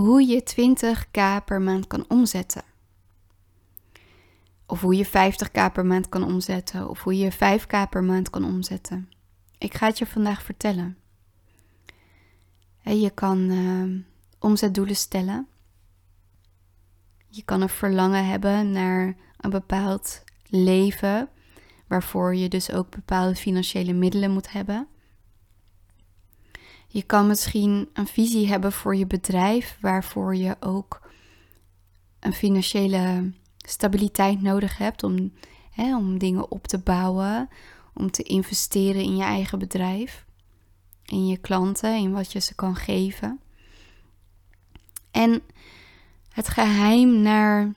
hoe je 20k per maand kan omzetten. Of hoe je 50k per maand kan omzetten. Of hoe je 5k per maand kan omzetten. Ik ga het je vandaag vertellen. Je kan uh, omzetdoelen stellen. Je kan een verlangen hebben naar een bepaald leven, waarvoor je dus ook bepaalde financiële middelen moet hebben. Je kan misschien een visie hebben voor je bedrijf, waarvoor je ook een financiële stabiliteit nodig hebt om, hè, om dingen op te bouwen, om te investeren in je eigen bedrijf, in je klanten, in wat je ze kan geven. En het geheim naar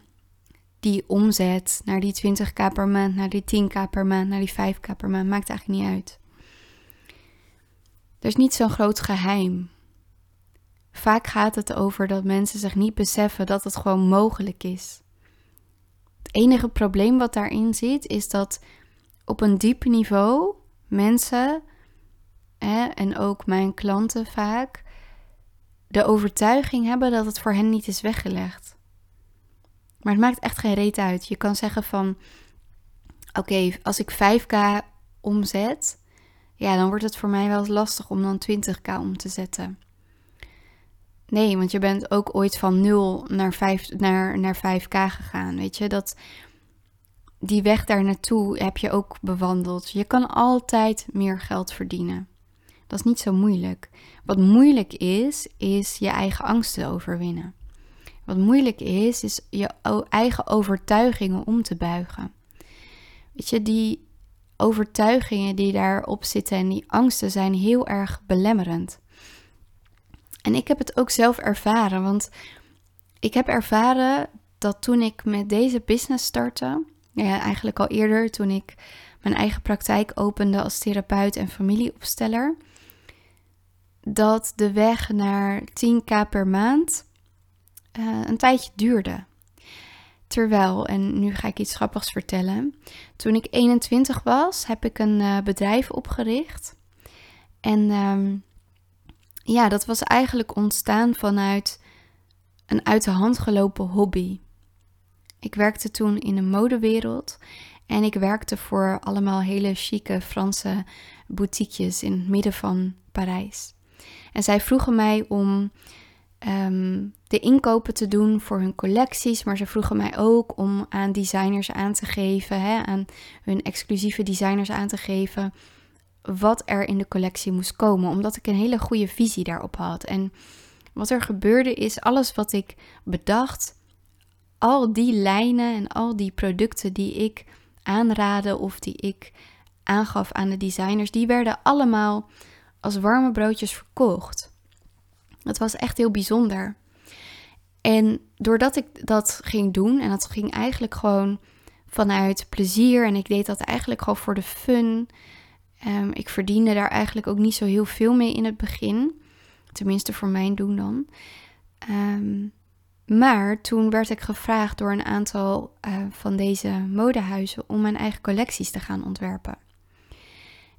die omzet, naar die 20k per maand, naar die 10k per maand, naar die 5k per maand, maakt eigenlijk niet uit. Er is niet zo'n groot geheim. Vaak gaat het over dat mensen zich niet beseffen dat het gewoon mogelijk is. Het enige probleem wat daarin zit, is dat op een diep niveau mensen, hè, en ook mijn klanten vaak, de overtuiging hebben dat het voor hen niet is weggelegd. Maar het maakt echt geen reet uit. Je kan zeggen van, oké, als ik 5k omzet, ja, dan wordt het voor mij wel lastig om dan 20k om te zetten. Nee, want je bent ook ooit van 0 naar, 5, naar, naar 5k gegaan. Weet je, dat, die weg daar naartoe heb je ook bewandeld. Je kan altijd meer geld verdienen. Dat is niet zo moeilijk. Wat moeilijk is, is je eigen angsten overwinnen. Wat moeilijk is, is je eigen overtuigingen om te buigen. Weet je, die overtuigingen die daarop zitten en die angsten zijn heel erg belemmerend. En ik heb het ook zelf ervaren, want ik heb ervaren dat toen ik met deze business startte, ja, eigenlijk al eerder toen ik mijn eigen praktijk opende als therapeut en familieopsteller, dat de weg naar 10k per maand uh, een tijdje duurde. Terwijl, en nu ga ik iets grappigs vertellen. Toen ik 21 was, heb ik een uh, bedrijf opgericht. En um, ja, dat was eigenlijk ontstaan vanuit een uit de hand gelopen hobby. Ik werkte toen in de modewereld en ik werkte voor allemaal hele chique Franse boutiquejes in het midden van Parijs. En zij vroegen mij om Ehm, de inkopen te doen voor hun collecties. Maar ze vroegen mij ook om aan designers aan te geven, hè, aan hun exclusieve designers aan te geven, wat er in de collectie moest komen. Omdat ik een hele goede visie daarop had. En wat er gebeurde is, alles wat ik bedacht, al die lijnen en al die producten die ik aanraadde of die ik aangaf aan de designers, die werden allemaal als warme broodjes verkocht. Het was echt heel bijzonder. En doordat ik dat ging doen, en dat ging eigenlijk gewoon vanuit plezier, en ik deed dat eigenlijk gewoon voor de fun. Um, ik verdiende daar eigenlijk ook niet zo heel veel mee in het begin. Tenminste, voor mijn doen dan. Ehm, maar toen werd ik gevraagd door een aantal uh, van deze modehuizen om mijn eigen collecties te gaan ontwerpen.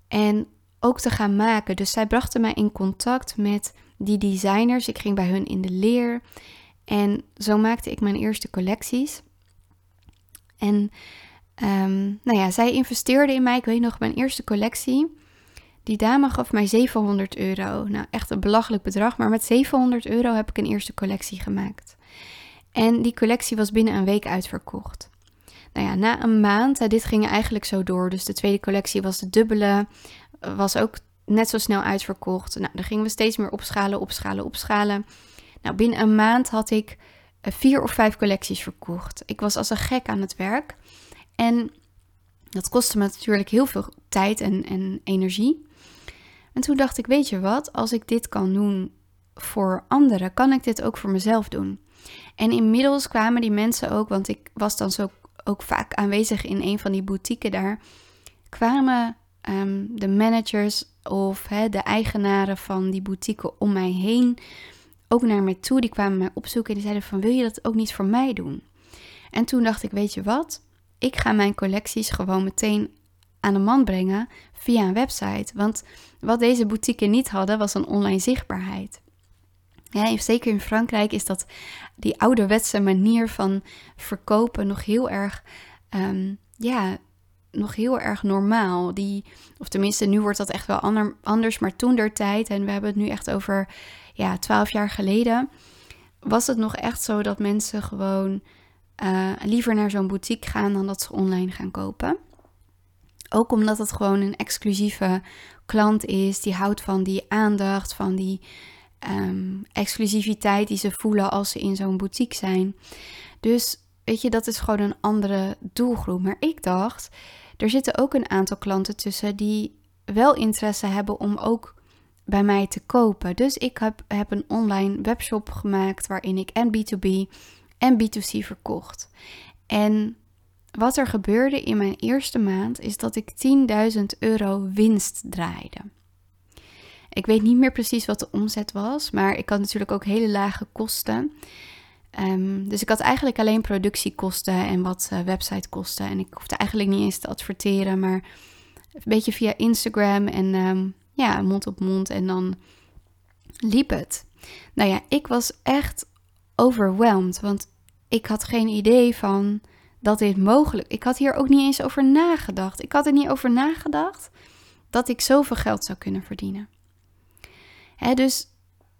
En ook te gaan maken. Dus zij brachten mij in contact met die designers. Ik ging bij hun in de leer. En zo maakte ik mijn eerste collecties. En um, nou ja, zij investeerde in mij. Ik weet nog, mijn eerste collectie. Die dame gaf mij 700 euro. Nou, echt een belachelijk bedrag. Maar met 700 euro heb ik een eerste collectie gemaakt. En die collectie was binnen een week uitverkocht. Nou ja, na een maand, dit ging eigenlijk zo door. Dus de tweede collectie was de dubbele. Was ook net zo snel uitverkocht. Nou, dan gingen we steeds meer opschalen, opschalen, opschalen. Nou, binnen een maand had ik eh, vier of vijf collecties verkocht. Ik was als een gek aan het werk. En dat kostte me natuurlijk heel veel tijd en, en energie. En toen dacht ik, weet je wat, als ik dit kan doen voor anderen, kan ik dit ook voor mezelf doen. En inmiddels kwamen die mensen ook, want ik was dan zo ook vaak aanwezig in een van die boutiques daar, kwamen Ehm, de managers of de eigenaren van die boutique om mij heen ook naar mij toe. Die kwamen mij opzoeken en die zeiden van wil je dat ook niet voor mij doen? En toen dacht ik, weet je wat? Ik ga mijn collecties gewoon meteen aan de man brengen via een website. Want wat deze boutique niet hadden was een online zichtbaarheid. Ja, zeker in Frankrijk is dat die ouderwetse manier van verkopen nog heel erg, um, ja, nog heel erg normaal. Die, of tenminste, nu wordt dat echt wel ander, anders, maar toen der tijd, en we hebben het nu echt over ja, twaalf jaar geleden, was het nog echt zo dat mensen gewoon uh, liever naar zo'n boutique gaan dan dat ze online gaan kopen. Ook omdat het gewoon een exclusieve klant is, die houdt van die aandacht, van die um, exclusiviteit die ze voelen als ze in zo'n boutique zijn. Dus weet je, dat is gewoon een andere doelgroep. Maar ik dacht, er zitten ook een aantal klanten tussen die wel interesse hebben om ook bij mij te kopen. Dus ik heb, heb een online webshop gemaakt waarin ik en B2B en B2C verkocht. En wat er gebeurde in mijn eerste maand is dat ik 10.000 euro winst draaide. Ik weet niet meer precies wat de omzet was, maar ik had natuurlijk ook hele lage kosten. Ehm, dus ik had eigenlijk alleen productiekosten en wat uh, websitekosten. En ik hoefde eigenlijk niet eens te adverteren, maar een beetje via Instagram en ehm, ja, mond op mond. En dan liep het. Nou ja, ik was echt overweldigd, want ik had geen idee van dat dit mogelijk. Ik had hier ook niet eens over nagedacht. Ik had er niet over nagedacht dat ik zoveel geld zou kunnen verdienen. Dus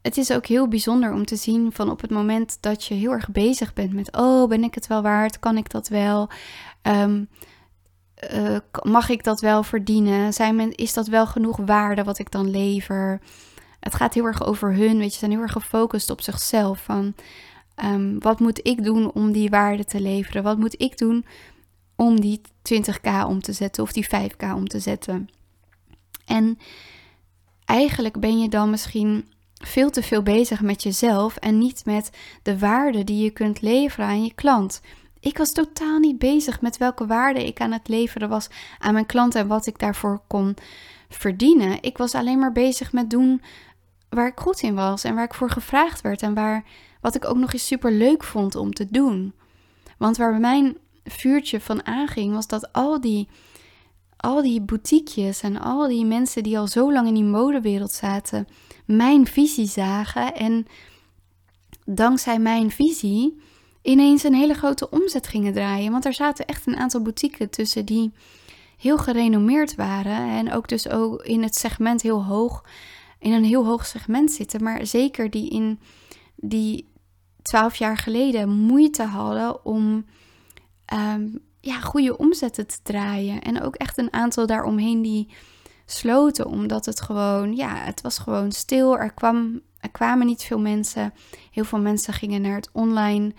het is ook heel bijzonder om te zien van op het moment dat je heel erg bezig bent met, oh, ben ik het wel waard? Kan ik dat wel? Ehm, eh, mag ik dat wel verdienen? Zijn is dat wel genoeg waarde wat ik dan lever? Het gaat heel erg over hun, weet je, ze zijn heel erg gefocust op zichzelf. Van ehm, wat moet ik doen om die waarde te leveren? Wat moet ik doen om die 20k om te zetten of die 5k om te zetten? En eigenlijk ben je dan misschien veel te veel bezig met jezelf en niet met de waarde die je kunt leveren aan je klant. Ik was totaal niet bezig met welke waarde ik aan het leveren was aan mijn klant en wat ik daarvoor kon verdienen. Ik was alleen maar bezig met doen waar ik goed in was en waar ik voor gevraagd werd en waar wat ik ook nog eens super leuk vond om te doen. Want waar mijn vuurtje van aanging was dat al die al die boutiquejes en al die mensen die al zo lang in die modewereld zaten, mijn visie zagen en dankzij mijn visie ineens een hele grote omzet gingen draaien. Want er zaten echt een aantal boutiques tussen die heel gerenommeerd waren en ook dus ook in het segment heel hoog, in een heel hoog segment zitten, maar zeker die in die twaalf jaar geleden moeite hadden om ehm, ja, goede omzetten te draaien. En ook echt een aantal daaromheen die sloten, omdat het gewoon, ja, het was gewoon stil. Er, kwam, er kwamen niet veel mensen. Heel veel mensen gingen naar het online,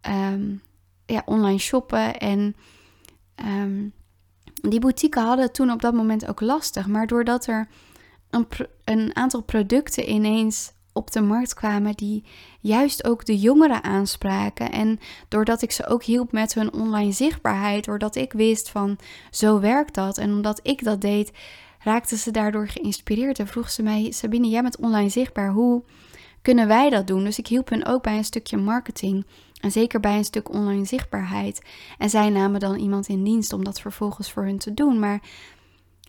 ehm, ja, online shoppen. En um, die boutiques hadden toen op dat moment ook lastig. Maar doordat er een, een aantal producten ineens op de markt kwamen die juist ook de jongeren aanspraken. En doordat ik ze ook hielp met hun online zichtbaarheid, doordat ik wist van zo werkt dat. En omdat ik dat deed, raakten ze daardoor geïnspireerd en vroeg ze mij: Sabine, jij bent online zichtbaar, hoe kunnen wij dat doen? Dus ik hielp hen ook bij een stukje marketing. En zeker bij een stuk online zichtbaarheid. En zij namen dan iemand in dienst om dat vervolgens voor hun te doen. Maar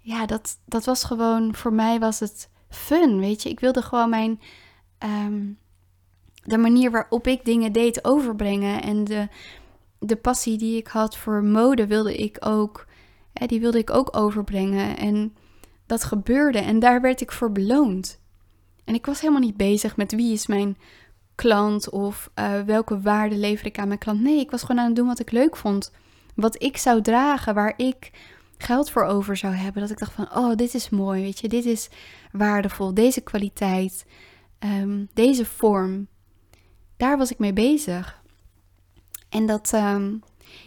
ja, dat, dat was gewoon, voor mij was het fun, weet je. Ik wilde gewoon mijn Ehm, de manier waarop ik dingen deed overbrengen. En de, de passie die ik had voor mode wilde ik ook, die wilde ik ook overbrengen. En dat gebeurde en daar werd ik voor beloond. En ik was helemaal niet bezig met wie is mijn klant of uh, welke waarde lever ik aan mijn klant. Nee, ik was gewoon aan het doen wat ik leuk vond. Wat ik zou dragen, waar ik geld voor over zou hebben. Dat ik dacht van, oh, dit is mooi, weet je, dit is waardevol, deze kwaliteit. Ehm, deze vorm, daar was ik mee bezig. En dat, ehm,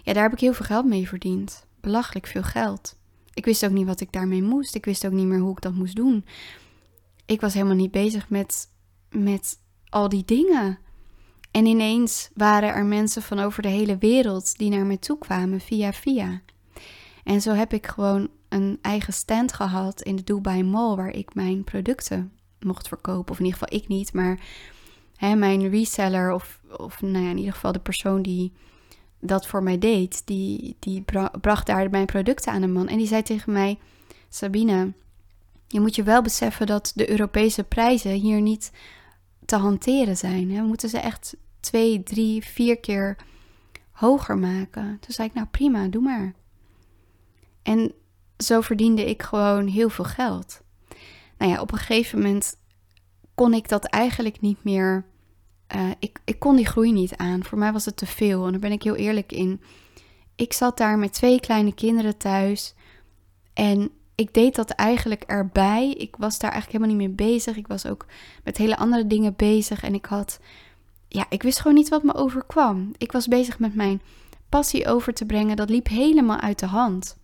ja, daar heb ik heel veel geld mee verdiend. Belachelijk veel geld. Ik wist ook niet wat ik daarmee moest. Ik wist ook niet meer hoe ik dat moest doen. Ik was helemaal niet bezig met, met al die dingen. En ineens waren er mensen van over de hele wereld die naar me toe kwamen via via. En zo heb ik gewoon een eigen stand gehad in de Dubai Mall waar ik mijn producten mocht verkopen. Of in ieder geval ik niet, maar hè, mijn reseller of, of nou ja, in ieder geval de persoon die dat voor mij deed, die, die bracht daar mijn producten aan een man. En die zei tegen mij, Sabine, je moet je wel beseffen dat de Europese prijzen hier niet te hanteren zijn. Hè? We moeten ze echt twee, drie, vier keer hoger maken. Toen zei ik, nou prima, doe maar. En zo verdiende ik gewoon heel veel geld. Nou ja, op een gegeven moment kon ik dat eigenlijk niet meer. Uh, ik, ik kon die groei niet aan. Voor mij was het te veel. En daar ben ik heel eerlijk in. Ik zat daar met twee kleine kinderen thuis. En ik deed dat eigenlijk erbij. Ik was daar eigenlijk helemaal niet mee bezig. Ik was ook met hele andere dingen bezig. En ik had. Ja, ik wist gewoon niet wat me overkwam. Ik was bezig met mijn passie over te brengen. Dat liep helemaal uit de hand.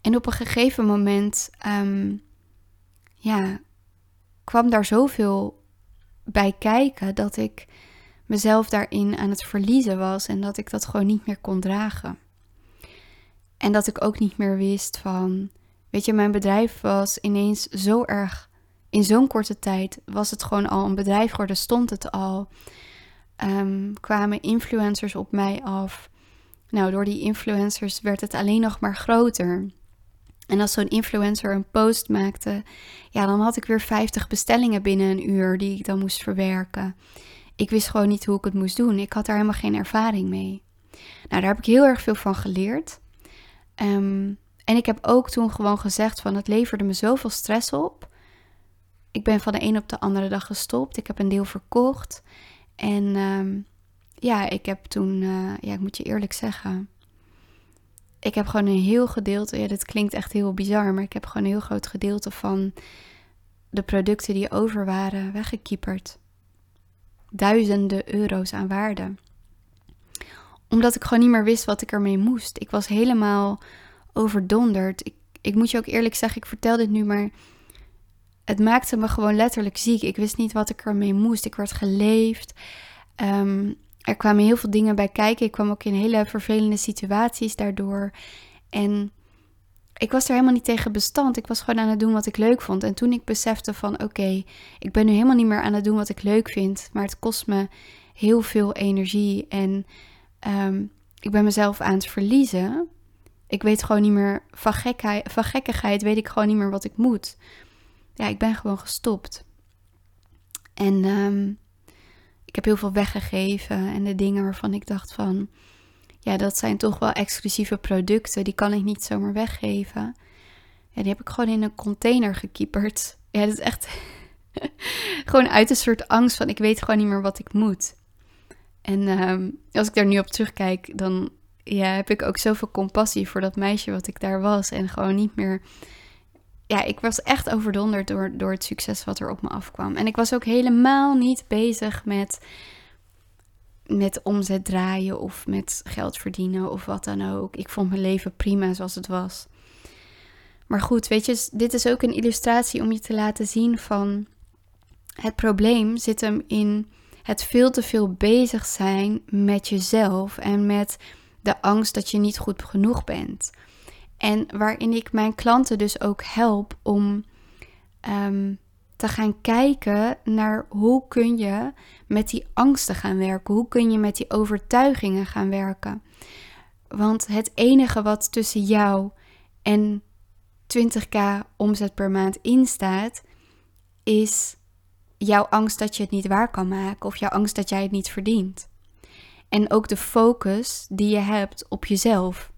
En op een gegeven moment. Um, ja, kwam daar zoveel bij kijken dat ik mezelf daarin aan het verliezen was en dat ik dat gewoon niet meer kon dragen. En dat ik ook niet meer wist van, weet je, mijn bedrijf was ineens zo erg, in zo'n korte tijd was het gewoon al een bedrijf geworden, stond het al. Um, kwamen influencers op mij af. Nou, door die influencers werd het alleen nog maar groter. En als zo'n influencer een post maakte, ja, dan had ik weer 50 bestellingen binnen een uur die ik dan moest verwerken. Ik wist gewoon niet hoe ik het moest doen. Ik had daar helemaal geen ervaring mee. Nou, daar heb ik heel erg veel van geleerd. Ehm, en ik heb ook toen gewoon gezegd van het leverde me zoveel stress op. Ik ben van de een op de andere dag gestopt. Ik heb een deel verkocht. En ehm, ja, ik heb toen, uh, ja, ik moet je eerlijk zeggen, ik heb gewoon een heel gedeelte, ja, dit klinkt echt heel bizar, maar ik heb gewoon een heel groot gedeelte van de producten die over waren weggekieperd. Duizenden euro's aan waarde. Omdat ik gewoon niet meer wist wat ik ermee moest. Ik was helemaal overdonderd. Ik, ik moet je ook eerlijk zeggen, ik vertel dit nu, maar het maakte me gewoon letterlijk ziek. Ik wist niet wat ik ermee moest. Ik werd geleefd. Um, er kwamen heel veel dingen bij kijken. Ik kwam ook in hele vervelende situaties daardoor. En ik was er helemaal niet tegen bestand. Ik was gewoon aan het doen wat ik leuk vond. En toen ik besefte van oké, ik ben nu helemaal niet meer aan het doen wat ik leuk vind. Maar het kost me heel veel energie. En um, ik ben mezelf aan het verliezen. Ik weet gewoon niet meer, van, van gekkigheid weet ik gewoon niet meer wat ik moet. Ja, ik ben gewoon gestopt. En um, ik heb heel veel weggegeven en de dingen waarvan ik dacht van, ja, dat zijn toch wel exclusieve producten, die kan ik niet zomaar weggeven. Ja, die heb ik gewoon in een container gekieperd. Ja, dat is echt gewoon uit een soort angst van, ik weet gewoon niet meer wat ik moet. En ehm, als ik daar nu op terugkijk, dan ja, heb ik ook zoveel compassie voor dat meisje wat ik daar was. En gewoon niet meer ja, ik was echt overdonderd door, door het succes wat er op me afkwam. En ik was ook helemaal niet bezig met, met omzet draaien of met geld verdienen of wat dan ook. Ik vond mijn leven prima zoals het was. Maar goed, weet je, dit is ook een illustratie om je te laten zien van het probleem zit hem in het veel te veel bezig zijn met jezelf en met de angst dat je niet goed genoeg bent. En waarin ik mijn klanten dus ook help om um, te gaan kijken naar hoe kun je met die angsten gaan werken. Hoe kun je met die overtuigingen gaan werken. Want het enige wat tussen jou en 20k omzet per maand instaat, is jouw angst dat je het niet waar kan maken of jouw angst dat jij het niet verdient. En ook de focus die je hebt op jezelf.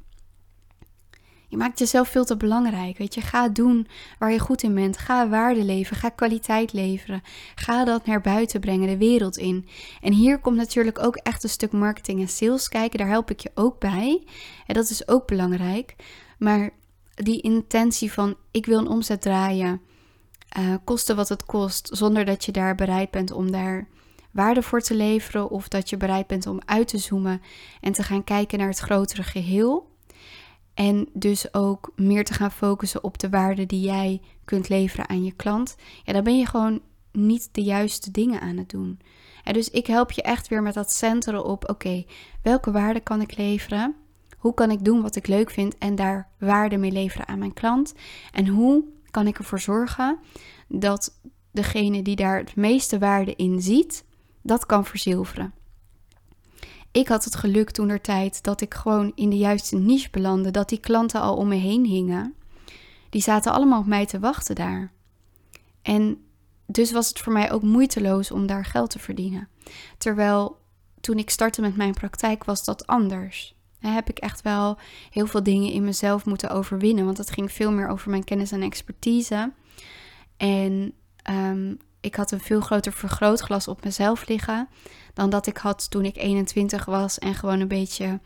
Je maakt jezelf veel te belangrijk. Je, ga doen waar je goed in bent. Ga waarde leveren. Ga kwaliteit leveren. Ga dat naar buiten brengen, de wereld in. En hier komt natuurlijk ook echt een stuk marketing en sales kijken. Daar help ik je ook bij. En dat is ook belangrijk. Maar die intentie van ik wil een omzet draaien, uh, koste wat het kost, zonder dat je daar bereid bent om daar waarde voor te leveren of dat je bereid bent om uit te zoomen en te gaan kijken naar het grotere geheel en dus ook meer te gaan focussen op de waarde die jij kunt leveren aan je klant. Ja, dan ben je gewoon niet de juiste dingen aan het doen. En dus ik help je echt weer met dat centeren op: oké, welke waarde kan ik leveren? Hoe kan ik doen wat ik leuk vind en daar waarde mee leveren aan mijn klant? En hoe kan ik ervoor zorgen dat degene die daar het meeste waarde in ziet, dat kan verzilveren? Ik had het geluk toen er tijd dat ik gewoon in de juiste niche belandde. Dat die klanten al om me heen hingen. Die zaten allemaal op mij te wachten daar. En dus was het voor mij ook moeiteloos om daar geld te verdienen. Terwijl toen ik startte met mijn praktijk was dat anders. Dan heb ik echt wel heel veel dingen in mezelf moeten overwinnen, want het ging veel meer over mijn kennis en expertise. En um, ik had een veel groter vergrootglas op mezelf liggen dan dat ik had toen ik 21 was en gewoon een beetje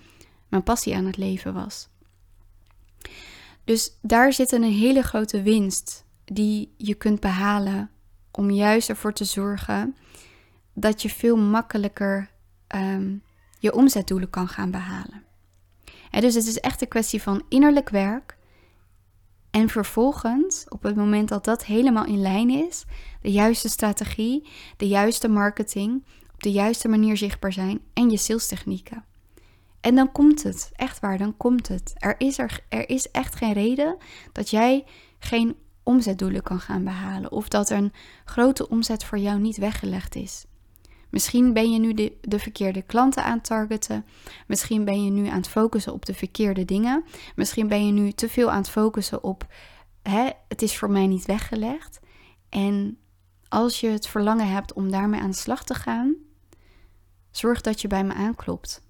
mijn passie aan het leven was. Dus daar zit een hele grote winst die je kunt behalen om juist ervoor te zorgen dat je veel makkelijker ehm, je omzetdoelen kan gaan behalen. dus het is echt een kwestie van innerlijk werk. En vervolgens, op het moment dat dat helemaal in lijn is, de juiste strategie, de juiste marketing, op de juiste manier zichtbaar zijn en je salestechnieken. En dan komt het, echt waar, dan komt het. Er is, er, er is echt geen reden dat jij geen omzetdoelen kan gaan behalen of dat een grote omzet voor jou niet weggelegd is. Misschien ben je nu de, de, verkeerde klanten aan het targeten. Misschien ben je nu aan het focussen op de verkeerde dingen. Misschien ben je nu te veel aan het focussen op hè, het is voor mij niet weggelegd. En als je het verlangen hebt om daarmee aan de slag te gaan, zorg dat je bij me aanklopt.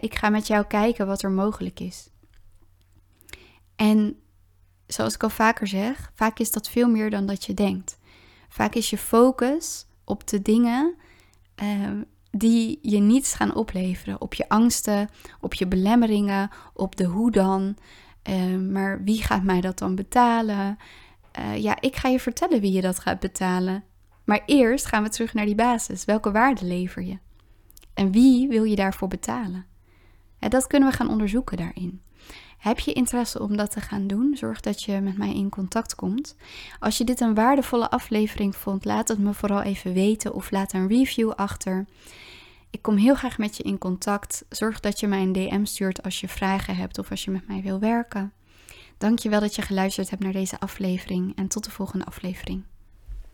Ik ga met jou kijken wat er mogelijk is. En zoals ik al vaker zeg, vaak is dat veel meer dan dat je denkt. Vaak is je focus op de dingen uh, die je niets gaan opleveren. Op je angsten, op je belemmeringen, op de hoe dan. Uh, maar wie gaat mij dat dan betalen? Uh, ja, ik ga je vertellen wie je dat gaat betalen. Maar eerst gaan we terug naar die basis. Welke waarde lever je? En wie wil je daarvoor betalen? En dat kunnen we gaan onderzoeken daarin. Heb je interesse om dat te gaan doen? Zorg dat je met mij in contact komt. Als je dit een waardevolle aflevering vond, laat het me vooral even weten of laat een review achter. Ik kom heel graag met je in contact. Zorg dat je mij een DM stuurt als je vragen hebt of als je met mij wil werken. Dankjewel dat je geluisterd hebt naar deze aflevering en tot de volgende aflevering.